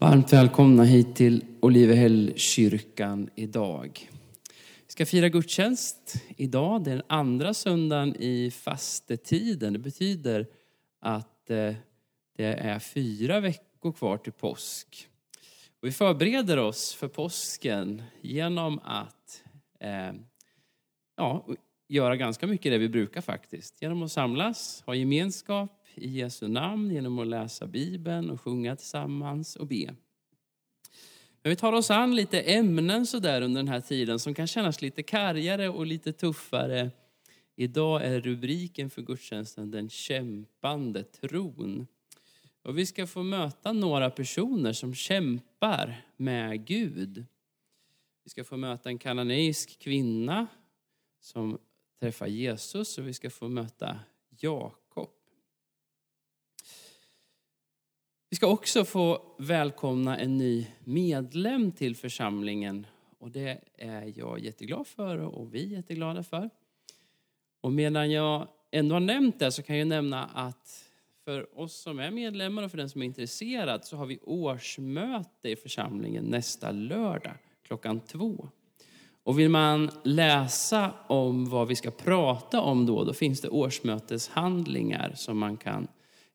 Varmt välkomna hit till Olivehällkyrkan idag. Vi ska fira gudstjänst idag, det är den andra söndagen i fastetiden. Det betyder att eh, det är fyra veckor kvar till påsk. Och vi förbereder oss för påsken genom att eh, ja, göra ganska mycket det vi brukar faktiskt. Genom att samlas, ha gemenskap, i Jesu namn genom att läsa Bibeln och sjunga tillsammans och be. Men vi tar oss an lite ämnen så där under den här tiden som kan kännas lite kargare och lite tuffare. Idag är rubriken för gudstjänsten Den kämpande tron. Och vi ska få möta några personer som kämpar med Gud. Vi ska få möta en kananeisk kvinna som träffar Jesus och vi ska få möta Jakob Vi ska också få välkomna en ny medlem till församlingen. Och det är jag jätteglad för och vi är jätteglada för. Och medan jag ändå har nämnt det så kan jag nämna att för oss som är medlemmar och för den som är intresserad så har vi årsmöte i församlingen nästa lördag klockan två. Och vill man läsa om vad vi ska prata om då, då finns det årsmöteshandlingar som man kan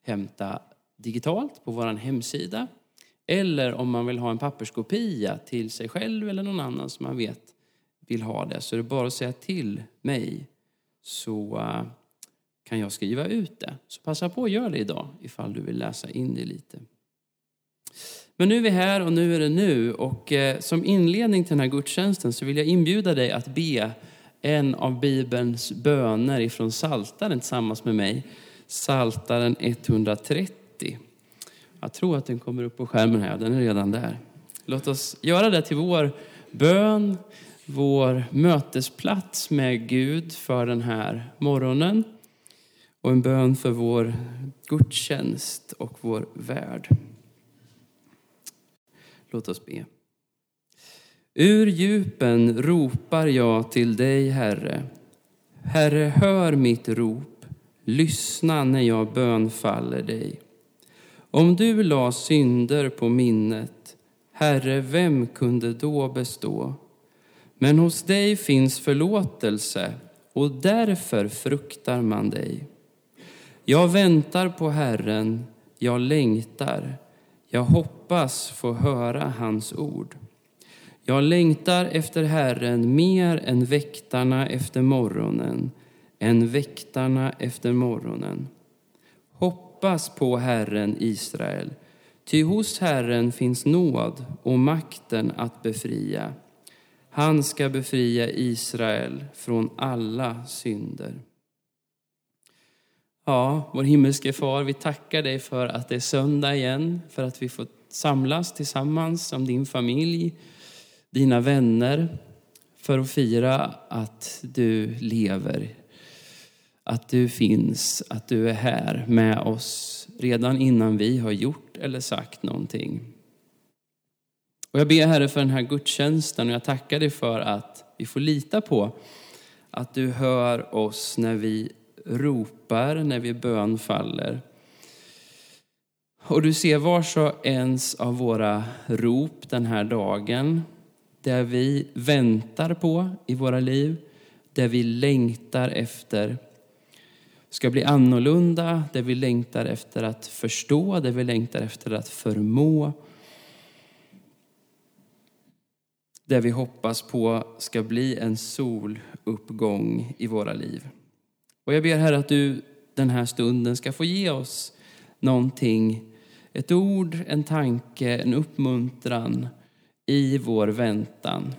hämta digitalt på vår hemsida. Eller om man vill ha en papperskopia till sig själv eller någon annan som man vet vill ha det. Så är det bara att säga till mig så eh, kan jag skriva ut det. Så passa på att göra det idag ifall du vill läsa in det lite. Men nu är vi här och nu är det nu. Och eh, som inledning till den här gudstjänsten så vill jag inbjuda dig att be en av Bibelns böner ifrån Saltaren tillsammans med mig. Saltaren 130. Jag tror att den kommer upp på skärmen här, den är redan där. Låt oss göra det till vår bön, vår mötesplats med Gud för den här morgonen och en bön för vår gudstjänst och vår värld. Låt oss be. Ur djupen ropar jag till dig, Herre. Herre, hör mitt rop. Lyssna när jag bönfaller dig. Om du la synder på minnet, Herre, vem kunde då bestå? Men hos dig finns förlåtelse och därför fruktar man dig. Jag väntar på Herren, jag längtar, jag hoppas få höra hans ord. Jag längtar efter Herren mer än väktarna efter morgonen, än väktarna efter morgonen. Hoppas på Herren Israel, ty hos Herren finns nåd och makten att befria. Han ska befria Israel från alla synder. Ja, vår himmelske far, vi tackar dig för att det är söndag igen, för att vi får samlas tillsammans som din familj, dina vänner, för att fira att du lever att du finns, att du är här med oss redan innan vi har gjort eller sagt någonting. Och jag ber Herre för den här gudstjänsten och jag tackar dig för att vi får lita på att du hör oss när vi ropar, när vi bönfaller. Och du ser vars och ens av våra rop den här dagen, där vi väntar på i våra liv, där vi längtar efter ska bli annorlunda, där vi längtar efter att förstå, där vi längtar efter att förmå. Där vi hoppas på ska bli en soluppgång i våra liv. Och jag ber Herre att du den här stunden ska få ge oss någonting, ett ord, en tanke, en uppmuntran i vår väntan.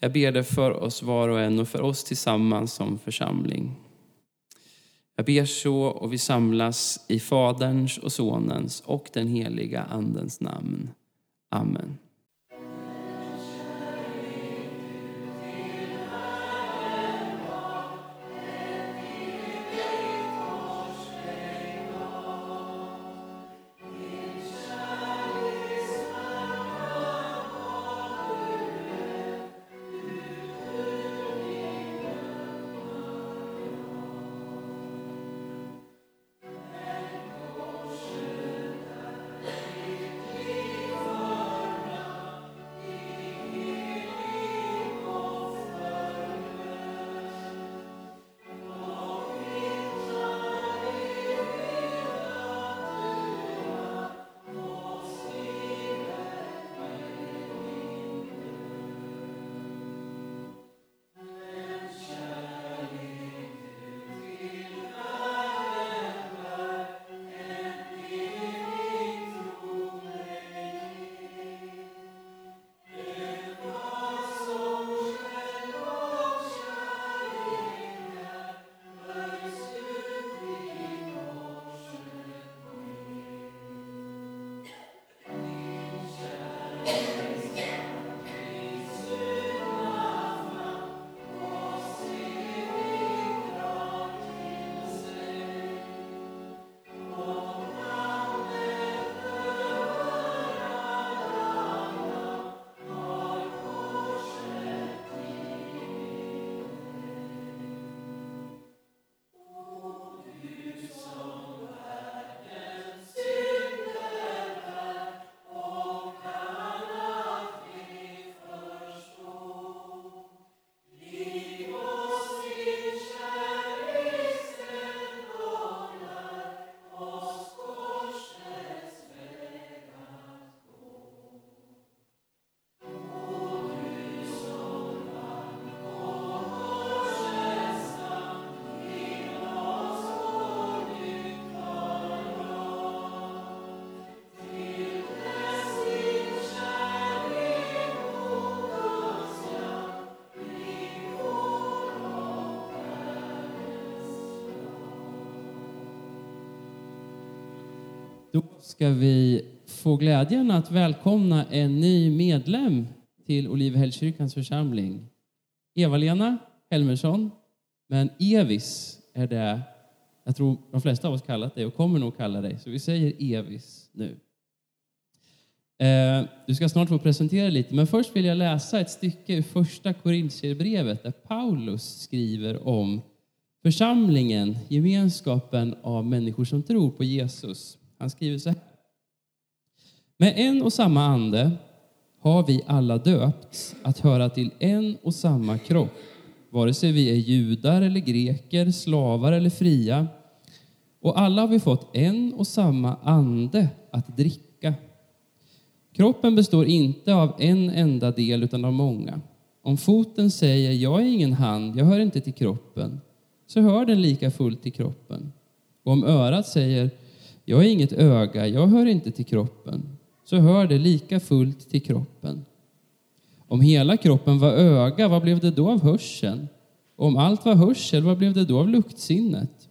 Jag ber det för oss var och en och för oss tillsammans som församling. Jag ber så och vi samlas i Faderns och Sonens och den heliga Andens namn. Amen. Då ska vi få glädjen att välkomna en ny medlem till Olivehällskyrkans församling. Eva-Lena Helmersson, men Evis är det jag tror de flesta av oss kallat dig och kommer nog kalla dig, så vi säger Evis nu. Eh, du ska snart få presentera lite, men först vill jag läsa ett stycke ur första Korintierbrevet där Paulus skriver om församlingen, gemenskapen av människor som tror på Jesus. Han skriver så här. Med en och samma ande har vi alla döpts att höra till en och samma kropp, vare sig vi är judar eller greker, slavar eller fria. Och alla har vi fått en och samma ande att dricka. Kroppen består inte av en enda del utan av många. Om foten säger jag är ingen hand, jag hör inte till kroppen, så hör den lika fullt till kroppen. Och om örat säger jag är inget öga, jag hör inte till kroppen, så hör det lika fullt till kroppen. Om hela kroppen var öga, vad blev det då av hörseln? Och om allt var hörsel, vad blev det då av luktsinnet?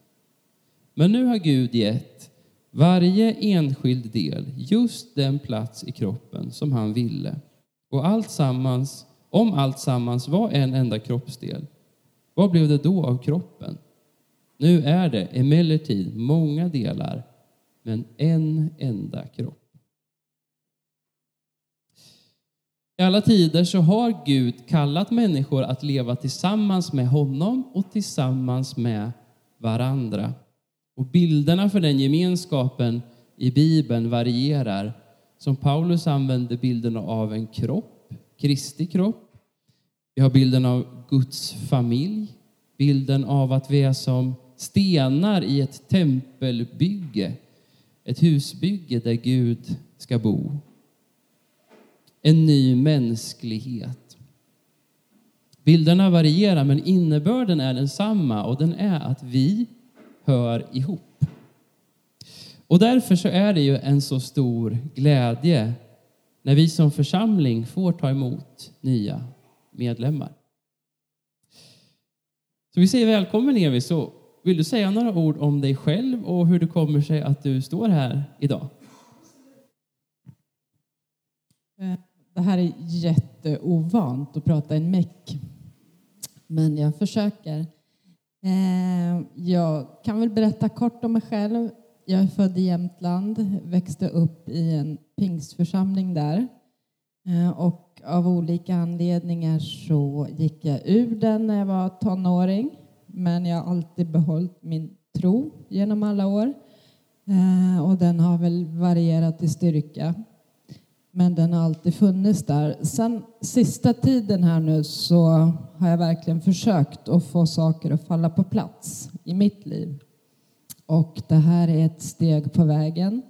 Men nu har Gud gett varje enskild del just den plats i kroppen som han ville. Och allt sammans, om allt sammans var en enda kroppsdel, vad blev det då av kroppen? Nu är det emellertid många delar, men en enda kropp. I alla tider så har Gud kallat människor att leva tillsammans med honom och tillsammans med varandra. Och bilderna för den gemenskapen i Bibeln varierar. Som Paulus använder bilden av en kropp, Kristi kropp. Vi har bilden av Guds familj, bilden av att vi är som stenar i ett tempelbygge, ett husbygge där Gud ska bo. En ny mänsklighet. Bilderna varierar men innebörden är densamma och den är att vi hör ihop. Och därför så är det ju en så stor glädje när vi som församling får ta emot nya medlemmar. Så vi säger välkommen Evi, så vill du säga några ord om dig själv och hur det kommer sig att du står här idag? Det här är jätteovant att prata i en meck, men jag försöker. Eh, jag kan väl berätta kort om mig själv. Jag är född i Jämtland, växte upp i en pingstförsamling där. Eh, och av olika anledningar så gick jag ur den när jag var tonåring. Men jag har alltid behållit min tro genom alla år. Eh, och den har väl varierat i styrka. Men den har alltid funnits där. Sen sista tiden här nu så har jag verkligen försökt att få saker att falla på plats i mitt liv. Och det här är ett steg på vägen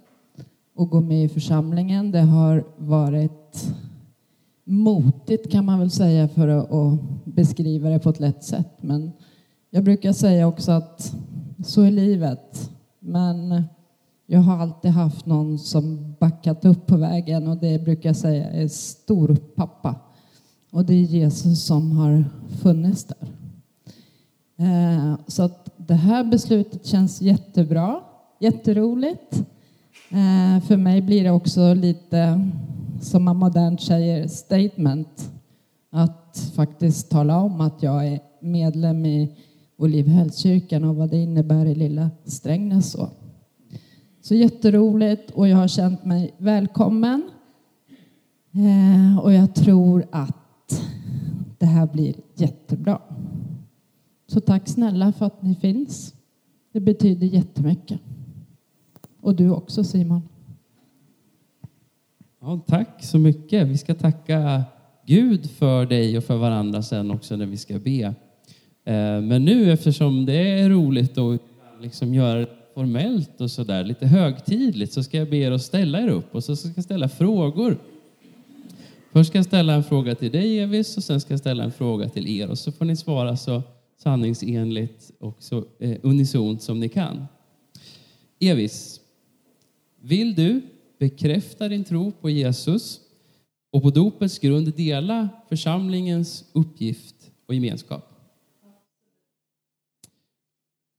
att gå med i församlingen. Det har varit motigt kan man väl säga för att beskriva det på ett lätt sätt. Men jag brukar säga också att så är livet. Men jag har alltid haft någon som backat upp på vägen och det brukar jag säga är storpappa. Och det är Jesus som har funnits där. Eh, så att det här beslutet känns jättebra, jätteroligt. Eh, för mig blir det också lite, som man modernt säger, statement. Att faktiskt tala om att jag är medlem i Olivhällskyrkan och vad det innebär i lilla Strängnäs. Så. Så jätteroligt och jag har känt mig välkommen. Eh, och jag tror att det här blir jättebra. Så tack snälla för att ni finns. Det betyder jättemycket. Och du också Simon. Ja, tack så mycket. Vi ska tacka Gud för dig och för varandra sen också när vi ska be. Eh, men nu eftersom det är roligt att liksom göra formellt och sådär, lite högtidligt, så ska jag be er att ställa er upp och så ska jag ställa frågor. Först ska jag ställa en fråga till dig Evis och sen ska jag ställa en fråga till er och så får ni svara så sanningsenligt och så eh, unisont som ni kan. Evis, vill du bekräfta din tro på Jesus och på dopets grund dela församlingens uppgift och gemenskap?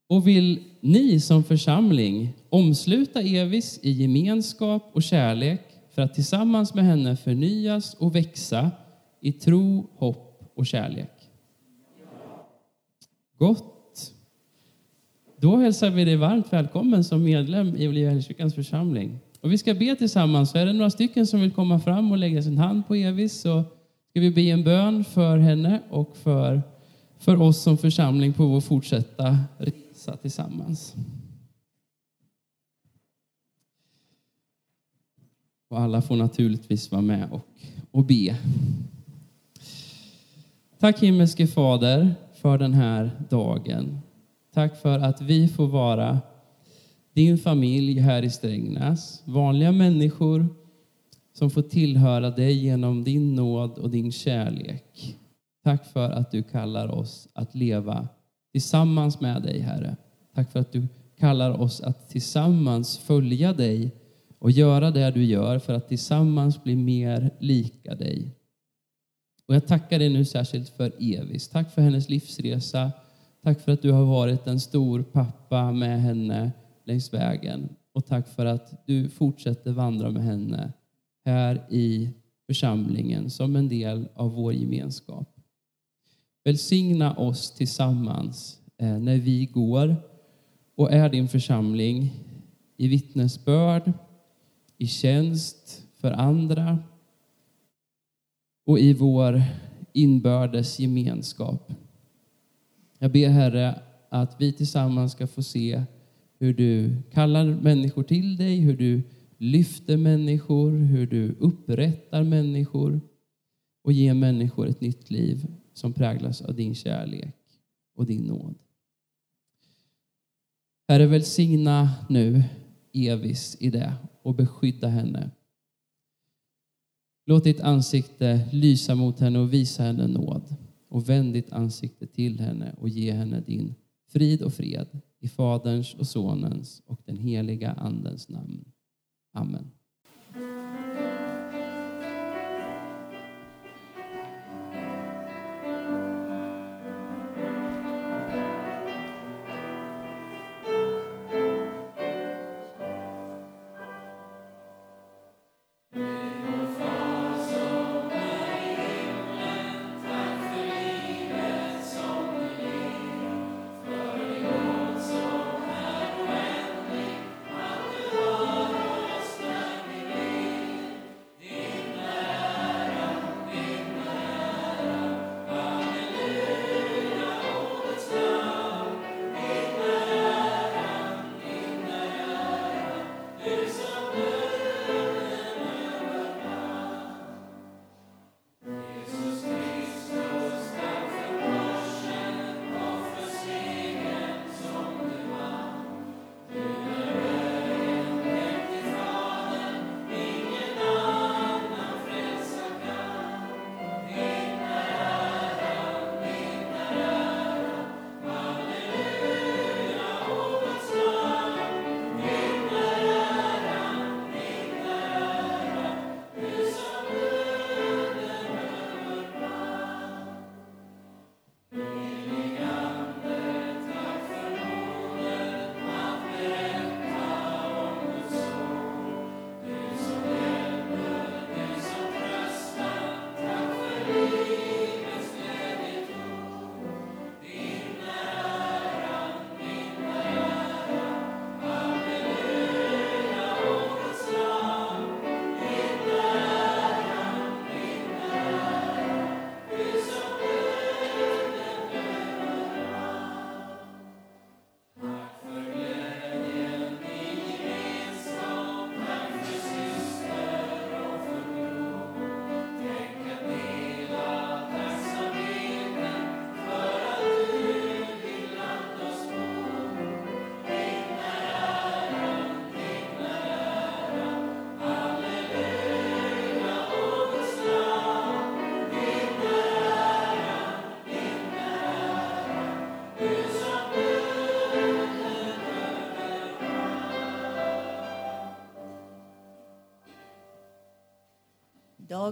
Och vill ni som församling omsluta Evis i gemenskap och kärlek för att tillsammans med henne förnyas och växa i tro, hopp och kärlek? Gott. Då hälsar vi dig varmt välkommen som medlem i Olivehällskyrkans församling. Och vi ska be tillsammans. Så är det några stycken som vill komma fram och lägga sin hand på Evis så ska vi be en bön för henne och för, för oss som församling på vår fortsatta resa tillsammans. Och alla får naturligtvis vara med och, och be. Tack himmelske Fader för den här dagen. Tack för att vi får vara din familj här i Strängnäs. Vanliga människor som får tillhöra dig genom din nåd och din kärlek. Tack för att du kallar oss att leva tillsammans med dig, Herre. Tack för att du kallar oss att tillsammans följa dig och göra det du gör för att tillsammans bli mer lika dig. Och jag tackar dig nu särskilt för Evis. Tack för hennes livsresa. Tack för att du har varit en stor pappa med henne längs vägen. Och tack för att du fortsätter vandra med henne här i församlingen som en del av vår gemenskap. Välsigna oss tillsammans eh, när vi går och är din församling i vittnesbörd, i tjänst för andra och i vår inbördes gemenskap. Jag ber Herre att vi tillsammans ska få se hur du kallar människor till dig, hur du lyfter människor, hur du upprättar människor och ger människor ett nytt liv som präglas av din kärlek och din nåd. Herre, välsigna nu Evis i det och beskydda henne. Låt ditt ansikte lysa mot henne och visa henne nåd. Och vänd ditt ansikte till henne och ge henne din frid och fred. I Faderns och Sonens och den heliga Andens namn. Amen.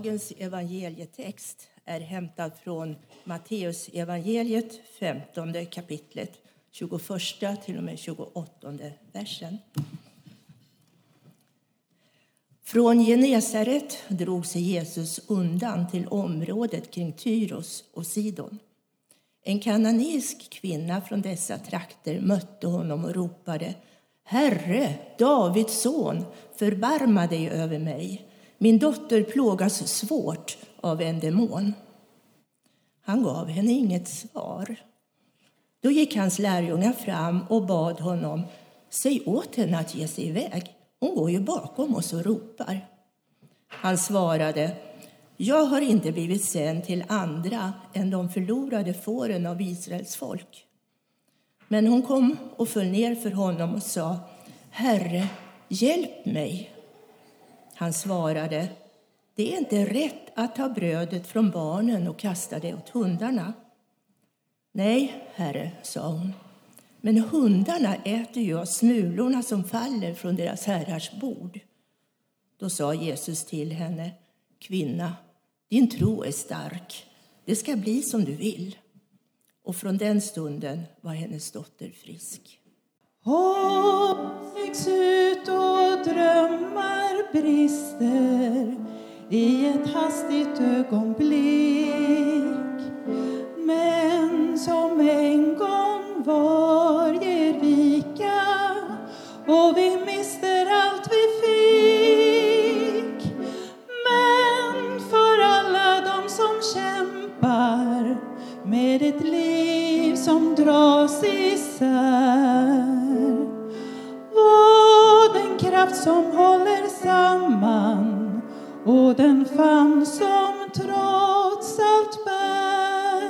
Dagens evangelietext är hämtad från Matteus evangeliet 15 kapitlet 21 till och med 28 versen. Från Genesaret drog sig Jesus undan till området kring Tyros och Sidon. En kananisk kvinna från dessa trakter mötte honom och ropade Herre, Davids son, förbarma dig över mig. Min dotter plågas svårt av en demon. Han gav henne inget svar. Då gick hans lärjungar fram och bad honom Säg åt henne att ge sig iväg. Hon går ju bakom oss och ropar. Han svarade Jag har inte blivit sänd till andra än de förlorade fåren av Israels folk. Men hon kom och föll ner för honom och sa Herre, hjälp mig. Han svarade Det är inte rätt att ta brödet från barnen och kasta det åt hundarna. Nej, herre, sa hon. Men hundarna äter ju av smulorna som faller från deras herrars bord. Då sa Jesus till henne, kvinna, din tro är stark. Det ska bli som du vill. Och från den stunden var hennes dotter frisk. Hopp läggs ut och drömmar brister i ett hastigt ögonblick. Men som en gång var ger vika och vi mister allt vi fick. Men för alla de som kämpar med ett liv som dras isär den famn som trots allt bär.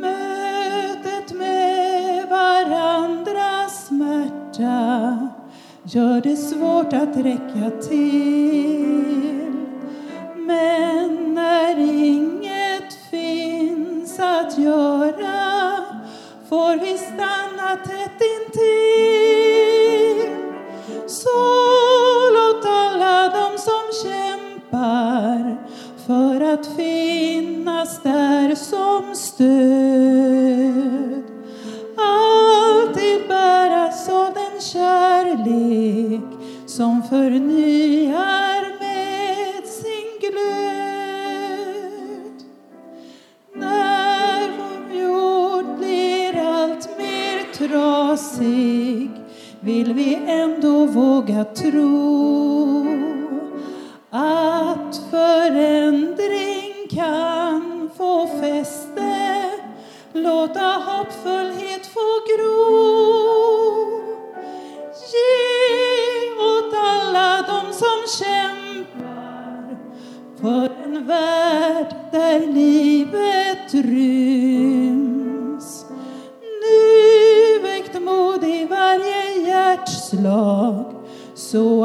Mötet med varandras smärta gör det svårt att räcka till. Våga tro att förändring kan få fäste. Låta hoppfullhet få gro. Ge åt alla de som kämpar för en värld där livet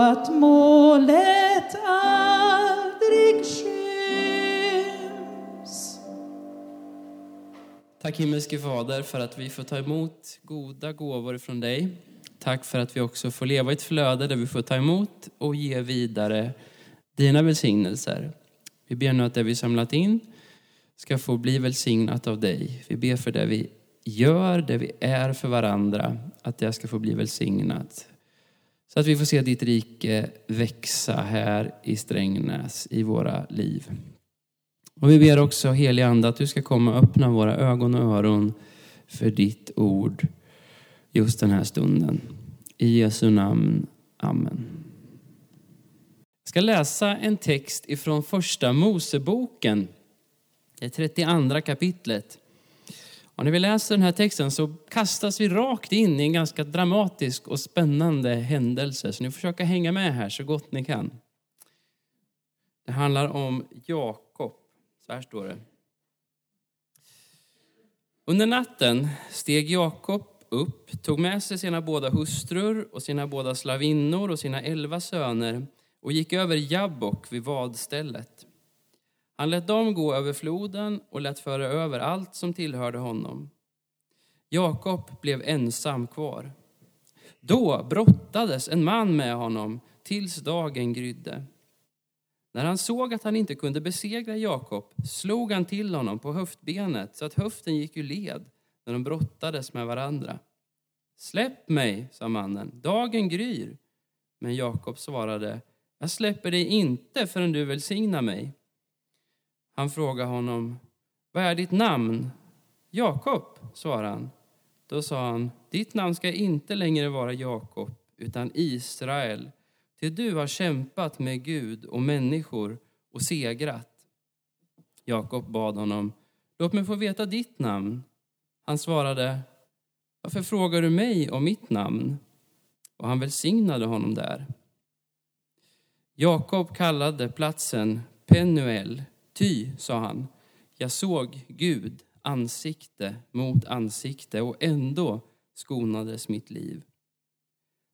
att målet aldrig skyms. Tack himmelske Fader för att vi får ta emot goda gåvor från dig. Tack för att vi också får leva i ett flöde där vi får ta emot och ge vidare dina välsignelser. Vi ber nu att det vi samlat in ska få bli välsignat av dig. Vi ber för det vi gör, det vi är för varandra, att det ska få bli välsignat. Så att vi får se ditt rike växa här i Strängnäs, i våra liv. Och vi ber också helige Ande att du ska komma och öppna våra ögon och öron för ditt ord just den här stunden. I Jesu namn. Amen. Jag ska läsa en text ifrån första Moseboken, det 32 kapitlet. Och när vi läser den här texten så kastas vi rakt in i en ganska dramatisk och spännande händelse. Så ni får försöka hänga med här så gott ni kan. Det handlar om Jakob. Så här står det. Under natten steg Jakob upp, tog med sig sina båda hustrur och sina båda slavinnor och sina elva söner och gick över Jabbok vid vadstället. Han lät dem gå över floden och lät föra över allt som tillhörde honom. Jakob blev ensam kvar. Då brottades en man med honom tills dagen grydde. När han såg att han inte kunde besegra Jakob slog han till honom på höftbenet så att höften gick ur led när de brottades med varandra. Släpp mig, sa mannen, dagen gryr. Men Jakob svarade, jag släpper dig inte förrän du välsignar mig. Han frågade honom, vad är ditt namn? Jakob, svarade han. Då sa han, ditt namn ska inte längre vara Jakob, utan Israel, till du har kämpat med Gud och människor och segrat. Jakob bad honom, låt mig få veta ditt namn. Han svarade, varför frågar du mig om mitt namn? Och han välsignade honom där. Jakob kallade platsen Penuel, ty, sa han, jag såg Gud ansikte mot ansikte och ändå skonades mitt liv.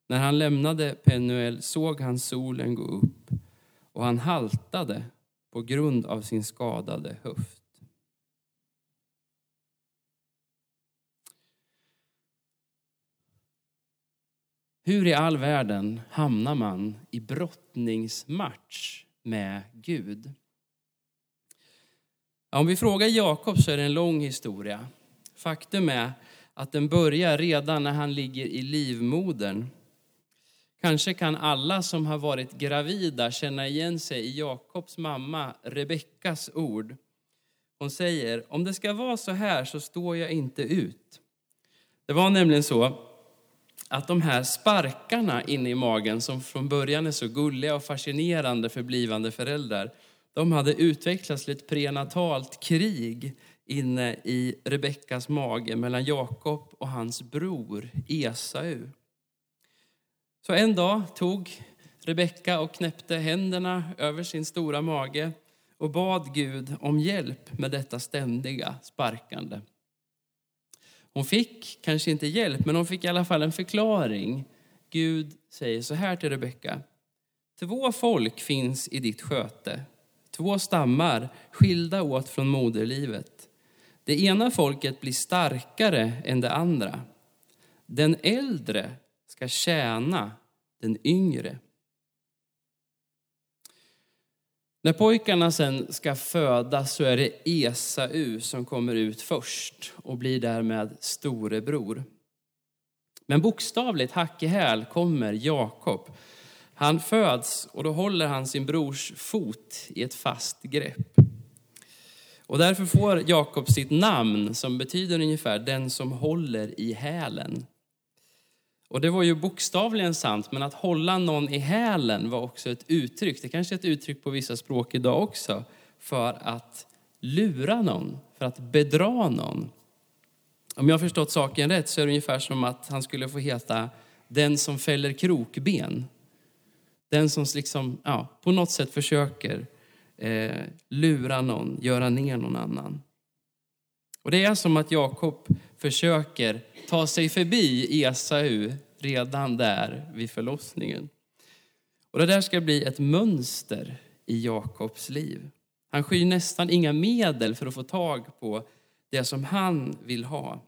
När han lämnade Penuel såg han solen gå upp och han haltade på grund av sin skadade höft. Hur i all världen hamnar man i brottningsmatch med Gud? Om vi frågar Jakob så är det en lång historia. Faktum är att den börjar redan när han ligger i livmodern. Kanske kan alla som har varit gravida känna igen sig i Jakobs mamma Rebeckas ord. Hon säger, om det ska vara så här så står jag inte ut. Det var nämligen så att de här sparkarna inne i magen som från början är så gulliga och fascinerande för blivande föräldrar, de hade utvecklats till ett prenatalt krig inne i Rebeckas mage mellan Jakob och hans bror Esau. Så en dag tog Rebecka och knäppte händerna över sin stora mage och bad Gud om hjälp med detta ständiga sparkande. Hon fick kanske inte hjälp, men hon fick i alla fall en förklaring. Gud säger så här till Rebecka. Två folk finns i ditt sköte, två stammar skilda åt från moderlivet. Det ena folket blir starkare än det andra. Den äldre ska tjäna den yngre. När pojkarna sen ska födas så är det Esau som kommer ut först och blir därmed storebror. Men bokstavligt hack i häl kommer Jakob. Han föds och då håller han sin brors fot i ett fast grepp. Och därför får Jakob sitt namn som betyder ungefär den som håller i hälen. Och det var ju bokstavligen sant, men att hålla någon i hälen var också ett uttryck, det kanske är ett uttryck på vissa språk idag också, för att lura någon, för att bedra någon. Om jag har förstått saken rätt så är det ungefär som att han skulle få heta den som fäller krokben. Den som liksom, ja, på något sätt försöker eh, lura någon, göra ner någon annan. Och det är som att Jakob försöker ta sig förbi Esau redan där vid förlossningen. Och det där ska bli ett mönster i Jakobs liv. Han skyr nästan inga medel för att få tag på det som han vill ha.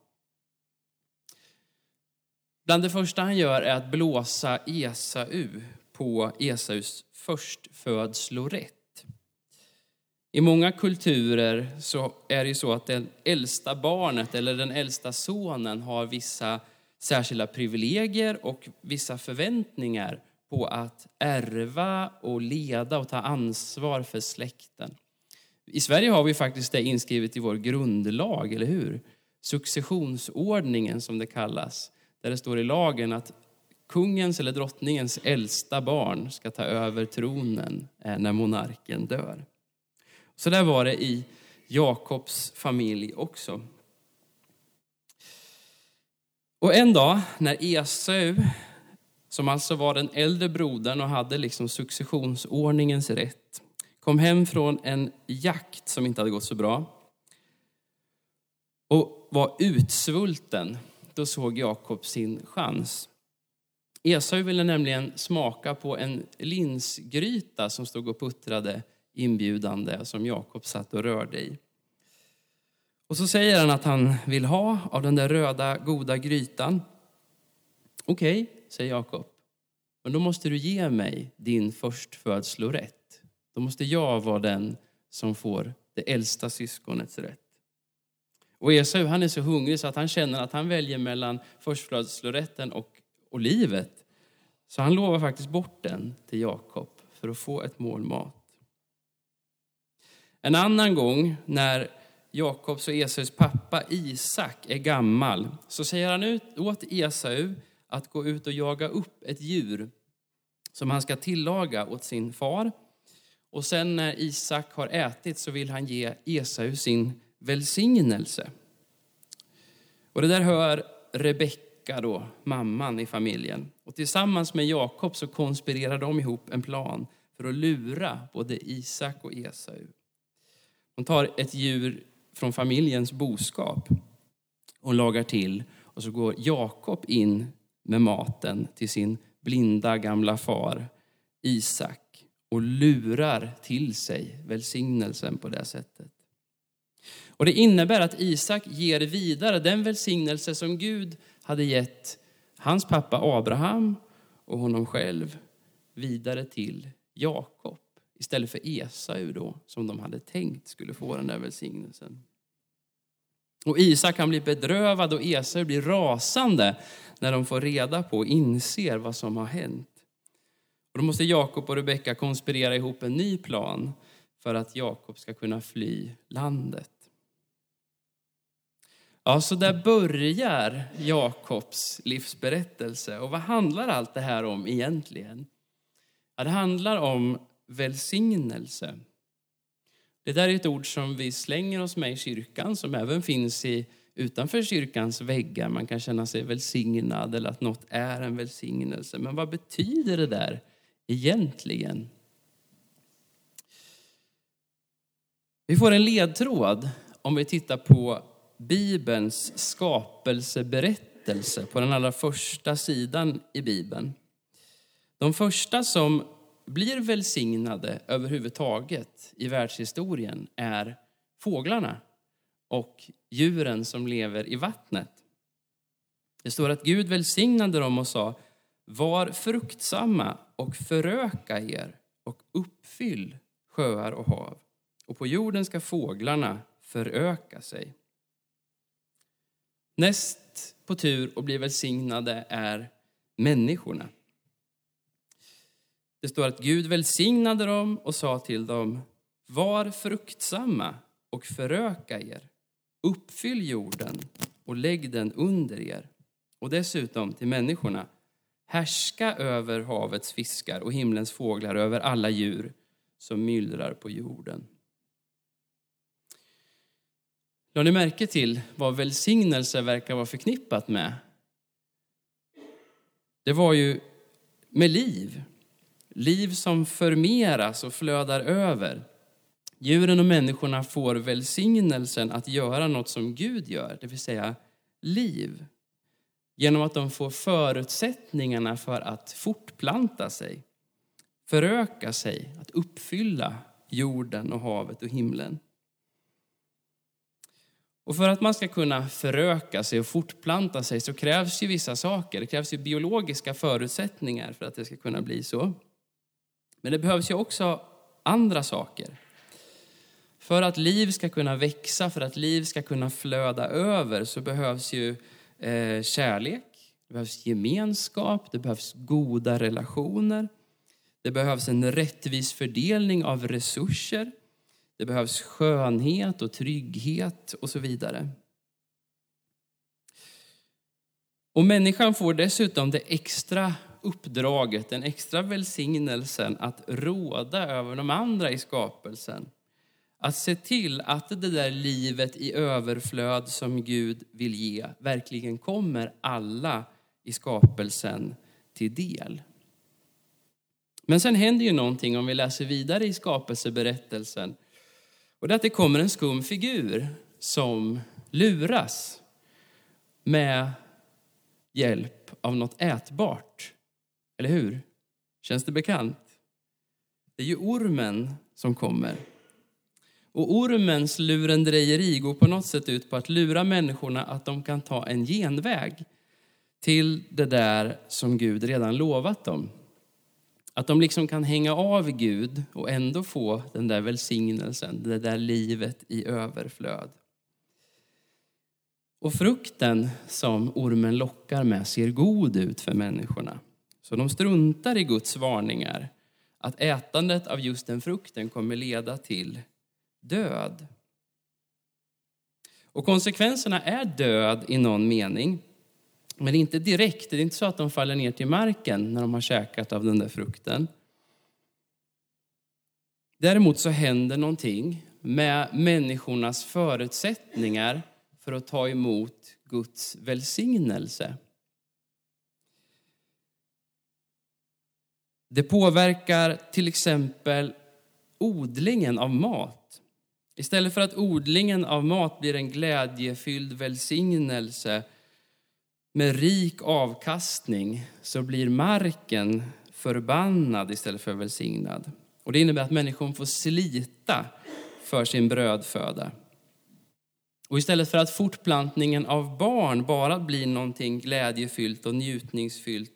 Bland det första han gör är att blåsa Esau på Esaus förstfödslorätt. I många kulturer så är det så att det äldsta barnet eller den äldsta sonen har vissa särskilda privilegier och vissa förväntningar på att ärva och leda och ta ansvar för släkten. I Sverige har vi faktiskt det inskrivet i vår grundlag, eller hur? Successionsordningen som det kallas, där det står i lagen att kungens eller drottningens äldsta barn ska ta över tronen eh, när monarken dör. Så där var det i Jakobs familj också. Och en dag när Esau, som alltså var den äldre brodern och hade liksom successionsordningens rätt, kom hem från en jakt som inte hade gått så bra och var utsvulten, då såg Jakob sin chans. Esau ville nämligen smaka på en linsgryta som stod och puttrade inbjudande som Jakob satt och rörde i. Och så säger han att han vill ha av den där röda goda grytan. Okej, okay, säger Jakob. Men då måste du ge mig din förstfödslorätt. Då måste jag vara den som får det äldsta syskonets rätt. Och Esau han är så hungrig så att han känner att han väljer mellan förstfödslorätten och, och livet. Så han lovar faktiskt bort den till Jakob för att få ett mål mat. En annan gång när Jakobs och Esaus pappa Isak är gammal så säger han ut åt Esau att gå ut och jaga upp ett djur som han ska tillaga åt sin far. Och sen när Isak har ätit så vill han ge Esau sin välsignelse. Och det där hör Rebecka, då, mamman i familjen. Och tillsammans med Jakob så konspirerar de ihop en plan för att lura både Isak och Esau. Hon tar ett djur från familjens boskap och lagar till. Och så går Jakob in med maten till sin blinda gamla far Isak och lurar till sig välsignelsen på det sättet. Och Det innebär att Isak ger vidare den välsignelse som Gud hade gett hans pappa Abraham och honom själv vidare till Jakob istället för Esau då, som de hade tänkt skulle få den där välsignelsen. Och Isak kan bli bedrövad och Esau blir rasande när de får reda på och inser vad som har hänt. Och då måste Jakob och Rebecka konspirera ihop en ny plan för att Jakob ska kunna fly landet. Ja, så där börjar Jakobs livsberättelse. Och vad handlar allt det här om egentligen? Ja, det handlar om välsignelse. Det där är ett ord som vi slänger oss med i kyrkan, som även finns i, utanför kyrkans väggar. Man kan känna sig välsignad eller att något är en välsignelse. Men vad betyder det där egentligen? Vi får en ledtråd om vi tittar på Bibelns skapelseberättelse på den allra första sidan i Bibeln. De första som blir välsignade överhuvudtaget i världshistorien är fåglarna och djuren som lever i vattnet. Det står att Gud välsignade dem och sa var fruktsamma och föröka er och uppfyll sjöar och hav. Och på jorden ska fåglarna föröka sig. Näst på tur att bli välsignade är människorna. Det står att Gud välsignade dem och sa till dem, var fruktsamma och föröka er. Uppfyll jorden och lägg den under er. Och dessutom till människorna, härska över havets fiskar och himlens fåglar, över alla djur som myllrar på jorden. Lade ni märke till vad välsignelse verkar vara förknippat med? Det var ju med liv. Liv som förmeras och flödar över. Djuren och människorna får välsignelsen att göra något som Gud gör, det vill säga liv. Genom att de får förutsättningarna för att fortplanta sig, föröka sig, att uppfylla jorden och havet och himlen. Och för att man ska kunna föröka sig och fortplanta sig så krävs ju vissa saker. Det krävs ju biologiska förutsättningar för att det ska kunna bli så. Men det behövs ju också andra saker. För att liv ska kunna växa, för att liv ska kunna flöda över så behövs ju eh, kärlek, det behövs gemenskap, det behövs goda relationer. Det behövs en rättvis fördelning av resurser. Det behövs skönhet och trygghet och så vidare. Och människan får dessutom det extra uppdraget, den extra välsignelsen att råda över de andra i skapelsen. Att se till att det där livet i överflöd som Gud vill ge verkligen kommer alla i skapelsen till del. Men sen händer ju någonting om vi läser vidare i skapelseberättelsen. Och det är att det kommer en skum figur som luras med hjälp av något ätbart. Eller hur? Känns det bekant? Det är ju ormen som kommer. Och ormens lurendrejeri går på något sätt ut på att lura människorna att de kan ta en genväg till det där som Gud redan lovat dem. Att de liksom kan hänga av Gud och ändå få den där välsignelsen, det där livet i överflöd. Och frukten som ormen lockar med ser god ut för människorna. Så de struntar i Guds varningar att ätandet av just den frukten kommer leda till död. Och konsekvenserna är död i någon mening. Men inte direkt. Det är inte så att de faller ner till marken när de har käkat av den där frukten. Däremot så händer någonting med människornas förutsättningar för att ta emot Guds välsignelse. Det påverkar till exempel odlingen av mat. Istället för att odlingen av mat blir en glädjefylld välsignelse med rik avkastning så blir marken förbannad istället för välsignad. Och det innebär att människan får slita för sin brödföda. Och istället för att fortplantningen av barn bara blir någonting glädjefyllt och njutningsfyllt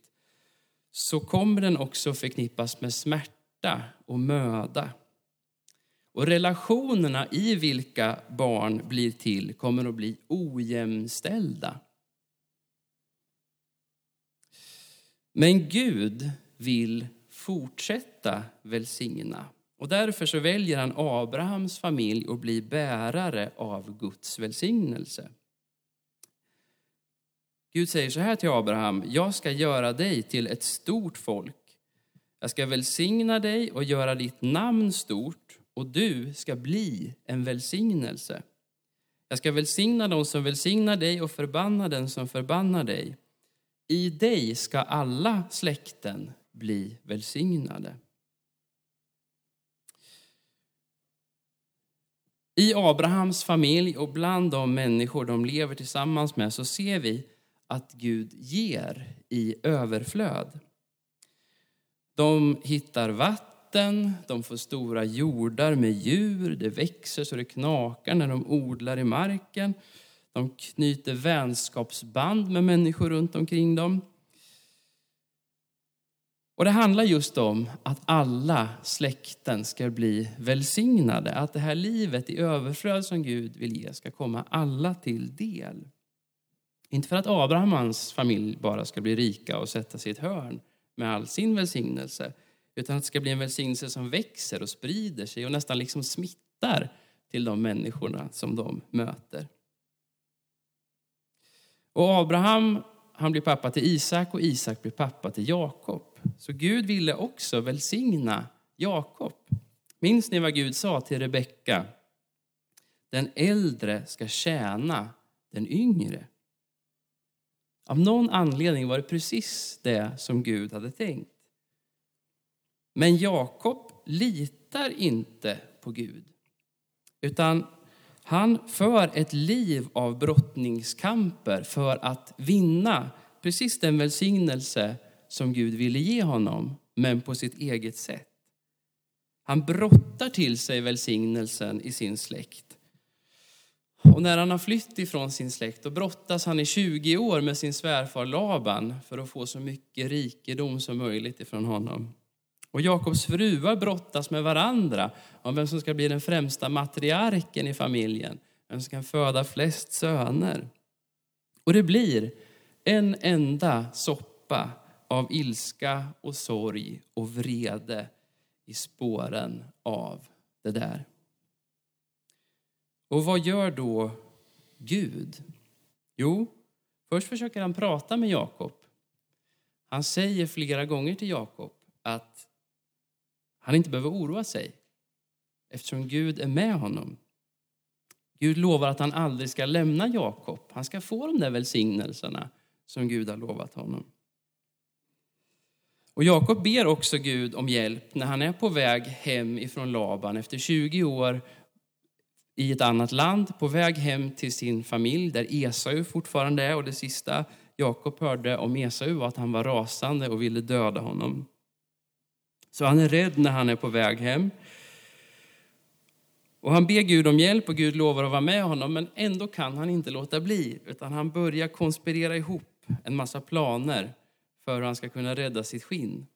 så kommer den också förknippas med smärta och möda. Och relationerna i vilka barn blir till kommer att bli ojämställda. Men Gud vill fortsätta välsigna. Och därför så väljer han Abrahams familj att bli bärare av Guds välsignelse. Gud säger så här till Abraham, jag ska göra dig till ett stort folk. Jag ska välsigna dig och göra ditt namn stort och du ska bli en välsignelse. Jag ska välsigna dem som välsignar dig och förbanna den som förbannar dig. I dig ska alla släkten bli välsignade. I Abrahams familj och bland de människor de lever tillsammans med så ser vi att Gud ger i överflöd. De hittar vatten, de får stora jordar med djur, det växer så det knakar när de odlar i marken. De knyter vänskapsband med människor runt omkring dem. Och Det handlar just om att alla släkten ska bli välsignade. Att det här livet i överflöd som Gud vill ge ska komma alla till del. Inte för att Abraham och hans familj bara ska bli rika och sätta sig i ett hörn med all sin välsignelse, utan att det ska bli en välsignelse som växer och sprider sig och nästan liksom smittar till de människorna som de möter. Och Abraham han blir pappa till Isak och Isak blir pappa till Jakob. Så Gud ville också välsigna Jakob. Minns ni vad Gud sa till Rebecka? Den äldre ska tjäna den yngre. Av någon anledning var det precis det som Gud hade tänkt. Men Jakob litar inte på Gud. Utan han för ett liv av brottningskamper för att vinna precis den välsignelse som Gud ville ge honom, men på sitt eget sätt. Han brottar till sig välsignelsen i sin släkt. Och när han har flytt ifrån sin släkt, då brottas han i 20 år med sin svärfar Laban för att få så mycket rikedom som möjligt ifrån honom. Och Jakobs fruar brottas med varandra om vem som ska bli den främsta matriarken i familjen, vem som kan föda flest söner. Och det blir en enda soppa av ilska och sorg och vrede i spåren av det där. Och vad gör då Gud? Jo, först försöker han prata med Jakob. Han säger flera gånger till Jakob att han inte behöver oroa sig eftersom Gud är med honom. Gud lovar att han aldrig ska lämna Jakob. Han ska få de där välsignelserna som Gud har lovat honom. Och Jakob ber också Gud om hjälp när han är på väg hem ifrån Laban efter 20 år i ett annat land, på väg hem till sin familj där Esau fortfarande är. Och det sista Jakob hörde om Esau var att han var rasande och ville döda honom. Så han är rädd när han är på väg hem. Och han ber Gud om hjälp och Gud lovar att vara med honom, men ändå kan han inte låta bli, utan han börjar konspirera ihop en massa planer för hur han ska kunna rädda sitt skinn.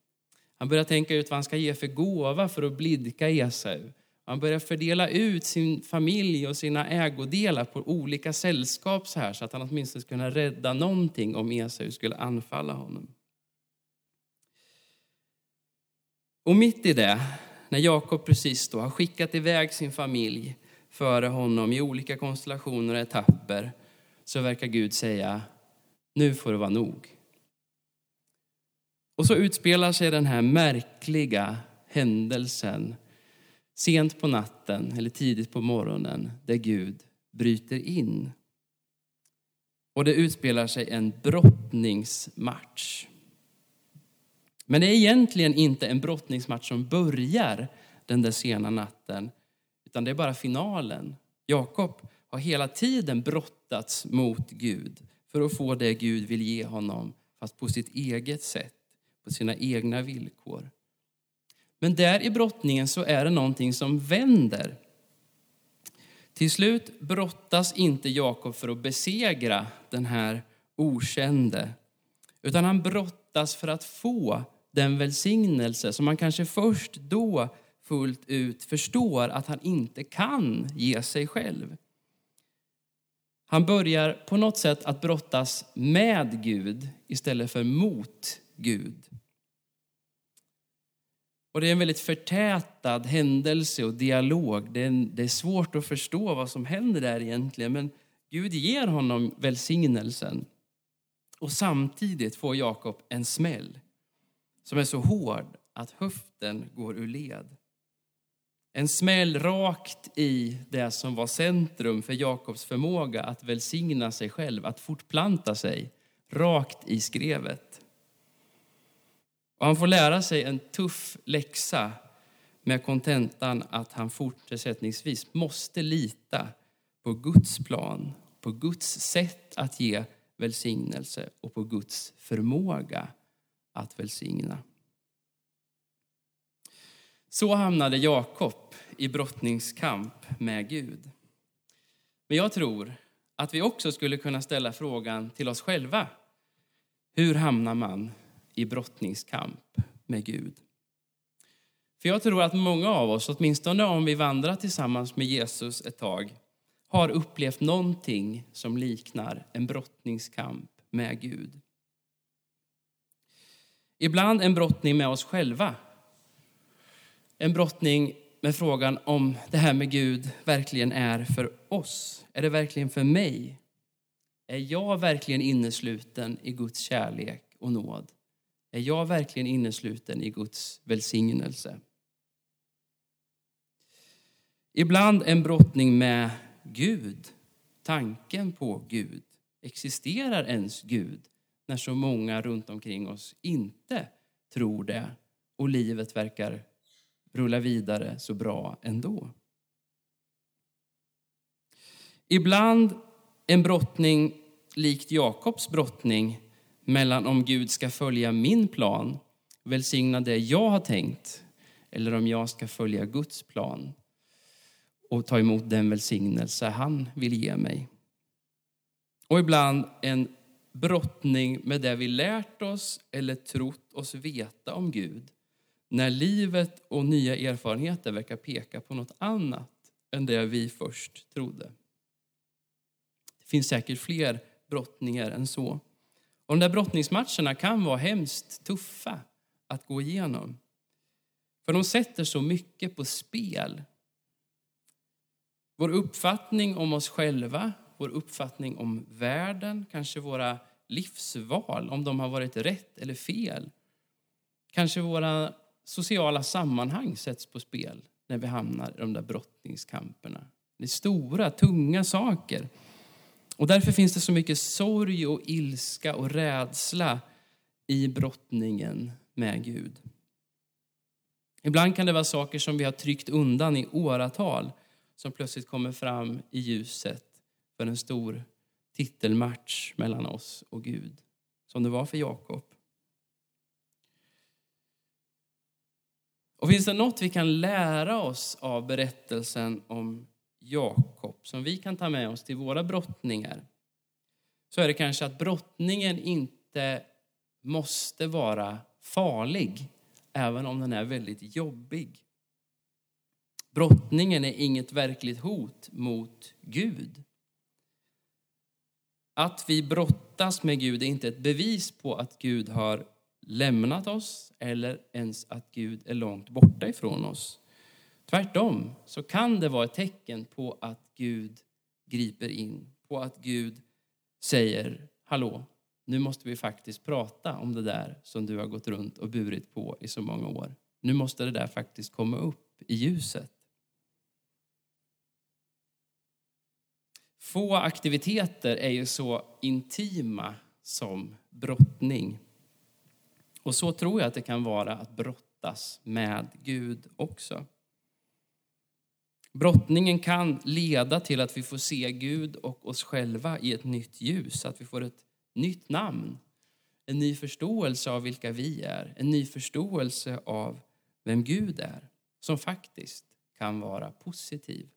Han börjar tänka ut vad han ska ge för gåva för att blidka Esau. Han börjar fördela ut sin familj och sina ägodelar på olika sällskap så här så att han åtminstone skulle kunna rädda någonting om Esau skulle anfalla honom. Och mitt i det, när Jakob precis då har skickat iväg sin familj före honom i olika konstellationer och etapper, så verkar Gud säga, nu får det vara nog. Och så utspelar sig den här märkliga händelsen sent på natten eller tidigt på morgonen där Gud bryter in. Och det utspelar sig en brottningsmatch. Men det är egentligen inte en brottningsmatch som börjar den där sena natten, utan det är bara finalen. Jakob har hela tiden brottats mot Gud för att få det Gud vill ge honom, fast på sitt eget sätt, på sina egna villkor. Men där i brottningen så är det någonting som vänder. Till slut brottas inte Jakob för att besegra den här okände, utan han brottas för att få den välsignelse som man kanske först då fullt ut förstår att han inte kan ge sig själv. Han börjar på något sätt att brottas med Gud istället för mot Gud. Och Det är en väldigt förtätad händelse och dialog. Det är, en, det är svårt att förstå vad som händer där egentligen, men Gud ger honom välsignelsen. Och samtidigt får Jakob en smäll som är så hård att höften går ur led. En smäll rakt i det som var centrum för Jakobs förmåga att välsigna sig själv, att fortplanta sig, rakt i skrevet. Och han får lära sig en tuff läxa med kontentan att han fortsättningsvis måste lita på Guds plan, på Guds sätt att ge välsignelse och på Guds förmåga att välsigna. Så hamnade Jakob i brottningskamp med Gud. Men jag tror att vi också skulle kunna ställa frågan till oss själva. Hur hamnar man i brottningskamp med Gud? För jag tror att många av oss, åtminstone om vi vandrar tillsammans med Jesus ett tag, har upplevt någonting som liknar en brottningskamp med Gud. Ibland en brottning med oss själva. En brottning med frågan om det här med Gud verkligen är för oss. Är det verkligen för mig? Är jag verkligen innesluten i Guds kärlek och nåd? Är jag verkligen innesluten i Guds välsignelse? Ibland en brottning med Gud, tanken på Gud. Existerar ens Gud när så många runt omkring oss inte tror det och livet verkar rulla vidare så bra ändå. Ibland en brottning likt Jakobs brottning mellan om Gud ska följa min plan, välsigna det jag har tänkt, eller om jag ska följa Guds plan och ta emot den välsignelse han vill ge mig. Och ibland en brottning med det vi lärt oss eller trott oss veta om Gud när livet och nya erfarenheter verkar peka på något annat än det vi först trodde. Det finns säkert fler brottningar än så. Och de där brottningsmatcherna kan vara hemskt tuffa att gå igenom. För de sätter så mycket på spel. Vår uppfattning om oss själva, vår uppfattning om världen, kanske våra livsval, om de har varit rätt eller fel. Kanske våra sociala sammanhang sätts på spel när vi hamnar i de där brottningskamperna. Det är stora, tunga saker. Och därför finns det så mycket sorg och ilska och rädsla i brottningen med Gud. Ibland kan det vara saker som vi har tryckt undan i åratal som plötsligt kommer fram i ljuset för en stor titelmatch mellan oss och Gud, som det var för Jakob. Och finns det något vi kan lära oss av berättelsen om Jakob som vi kan ta med oss till våra brottningar så är det kanske att brottningen inte måste vara farlig även om den är väldigt jobbig. Brottningen är inget verkligt hot mot Gud. Att vi brottas med Gud är inte ett bevis på att Gud har lämnat oss eller ens att Gud är långt borta ifrån oss. Tvärtom så kan det vara ett tecken på att Gud griper in, på att Gud säger hallå, nu måste vi faktiskt prata om det där som du har gått runt och burit på i så många år. Nu måste det där faktiskt komma upp i ljuset. Få aktiviteter är ju så intima som brottning. Och så tror jag att det kan vara att brottas med Gud också. Brottningen kan leda till att vi får se Gud och oss själva i ett nytt ljus, att vi får ett nytt namn, en ny förståelse av vilka vi är, en ny förståelse av vem Gud är, som faktiskt kan vara positiv.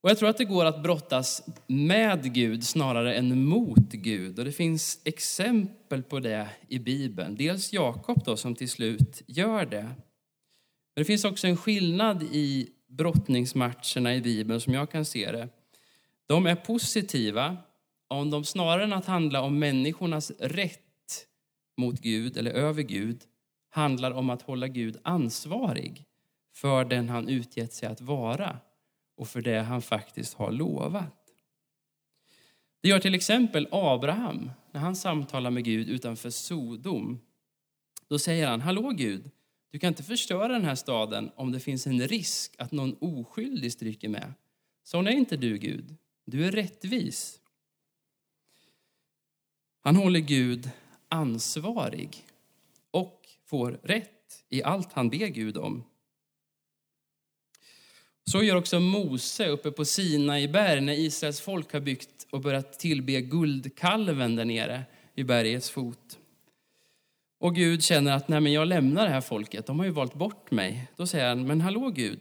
Och jag tror att det går att brottas med Gud snarare än mot Gud. Och det finns exempel på det i Bibeln. Dels Jakob då, som till slut gör det. Men det finns också en skillnad i brottningsmatcherna i Bibeln som jag kan se det. De är positiva om de snarare än att handla om människornas rätt mot Gud eller över Gud handlar om att hålla Gud ansvarig för den han utgett sig att vara och för det han faktiskt har lovat. Det gör till exempel Abraham när han samtalar med Gud utanför Sodom. Då säger han, hallå Gud, du kan inte förstöra den här staden om det finns en risk att någon oskyldig stryker med. Sån är inte du Gud, du är rättvis. Han håller Gud ansvarig och får rätt i allt han ber Gud om. Så gör också Mose uppe på Sinai berg när Israels folk har byggt och börjat tillbe guldkalven där nere vid bergets fot. Och Gud känner att Nej, men jag lämnar det här folket, de har ju valt bort mig. Då säger han, men hallå Gud,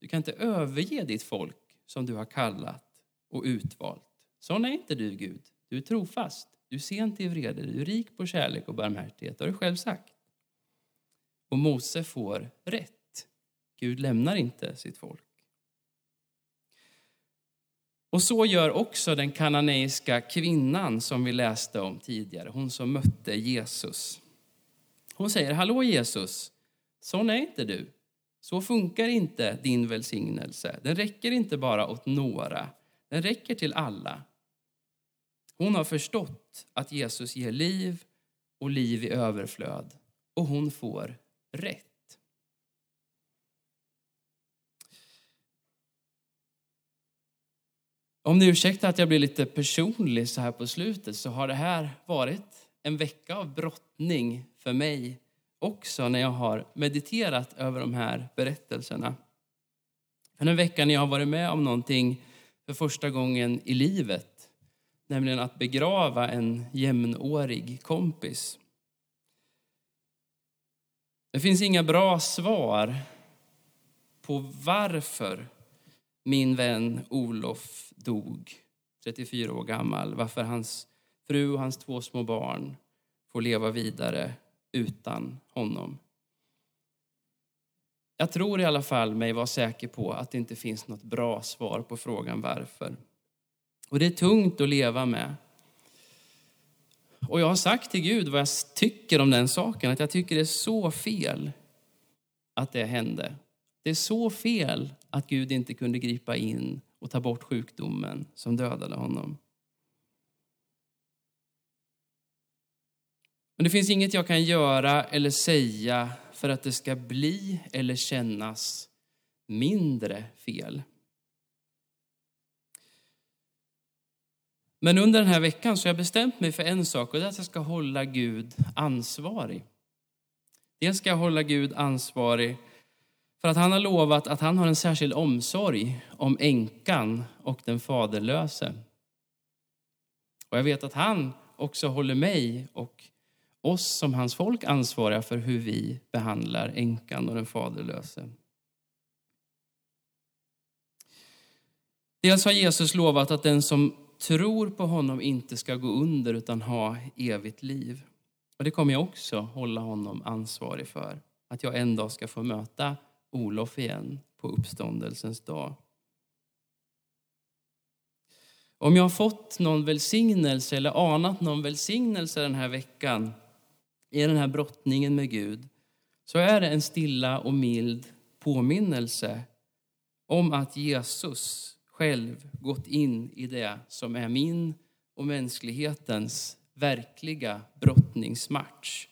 du kan inte överge ditt folk som du har kallat och utvalt. Sån är inte du Gud, du är trofast, du är sent i vrede, du är rik på kärlek och barmhärtighet, har du själv sagt. Och Mose får rätt. Gud lämnar inte sitt folk. Och så gör också den kananeiska kvinnan som vi läste om tidigare, hon som mötte Jesus. Hon säger, hallå Jesus, sån är inte du. Så funkar inte din välsignelse. Den räcker inte bara åt några, den räcker till alla. Hon har förstått att Jesus ger liv och liv i överflöd och hon får rätt. Om ni ursäktar att jag blir lite personlig så här på slutet så har det här varit en vecka av brottning för mig också när jag har mediterat över de här berättelserna. För en vecka när jag har varit med om någonting för första gången i livet, nämligen att begrava en jämnårig kompis. Det finns inga bra svar på varför min vän Olof dog, 34 år gammal, varför hans fru och hans två små barn får leva vidare utan honom. Jag tror i alla fall mig vara säker på att det inte finns något bra svar på frågan varför. Och det är tungt att leva med. Och jag har sagt till Gud vad jag tycker om den saken, att jag tycker det är så fel att det hände. Det är så fel att Gud inte kunde gripa in och ta bort sjukdomen som dödade honom. Men det finns inget jag kan göra eller säga för att det ska bli eller kännas mindre fel. Men under den här veckan så har jag bestämt mig för en sak och det är att jag ska hålla Gud ansvarig. Dels ska jag hålla Gud ansvarig för att han har lovat att han har en särskild omsorg om änkan och den faderlöse. Och jag vet att han också håller mig och oss som hans folk ansvariga för hur vi behandlar änkan och den faderlöse. Dels har Jesus lovat att den som tror på honom inte ska gå under utan ha evigt liv. Och Det kommer jag också hålla honom ansvarig för. att jag en dag ska få möta Olof igen på uppståndelsens dag. Om jag har fått någon välsignelse eller anat någon välsignelse den här veckan i den här brottningen med Gud så är det en stilla och mild påminnelse om att Jesus själv gått in i det som är min och mänsklighetens verkliga brottningsmatch.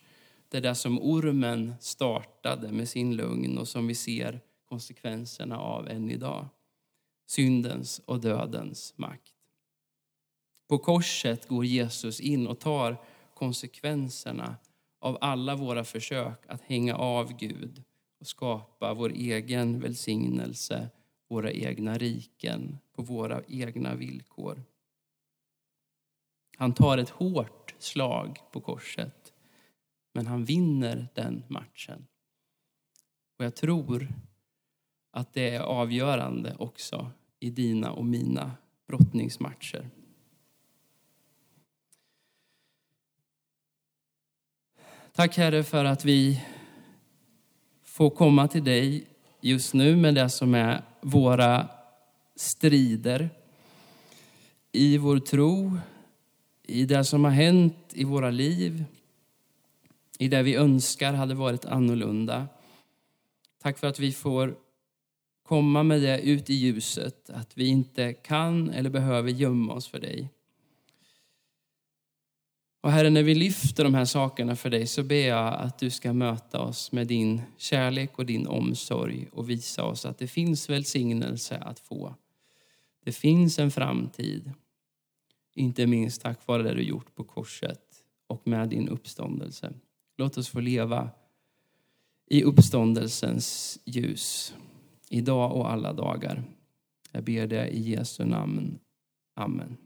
Det där som ormen startade med sin lugn och som vi ser konsekvenserna av än idag. Syndens och dödens makt. På korset går Jesus in och tar konsekvenserna av alla våra försök att hänga av Gud och skapa vår egen välsignelse, våra egna riken på våra egna villkor. Han tar ett hårt slag på korset, men han vinner den matchen. Och jag tror att det är avgörande också i dina och mina brottningsmatcher. Tack Herre för att vi får komma till dig just nu med det som är våra strider i vår tro, i det som har hänt i våra liv, i det vi önskar hade varit annorlunda. Tack för att vi får komma med det ut i ljuset, att vi inte kan eller behöver gömma oss för dig. Och Herre, när vi lyfter de här sakerna för dig så ber jag att du ska möta oss med din kärlek och din omsorg och visa oss att det finns välsignelse att få. Det finns en framtid, inte minst tack vare det du gjort på korset och med din uppståndelse. Låt oss få leva i uppståndelsens ljus, idag och alla dagar. Jag ber det i Jesu namn. Amen.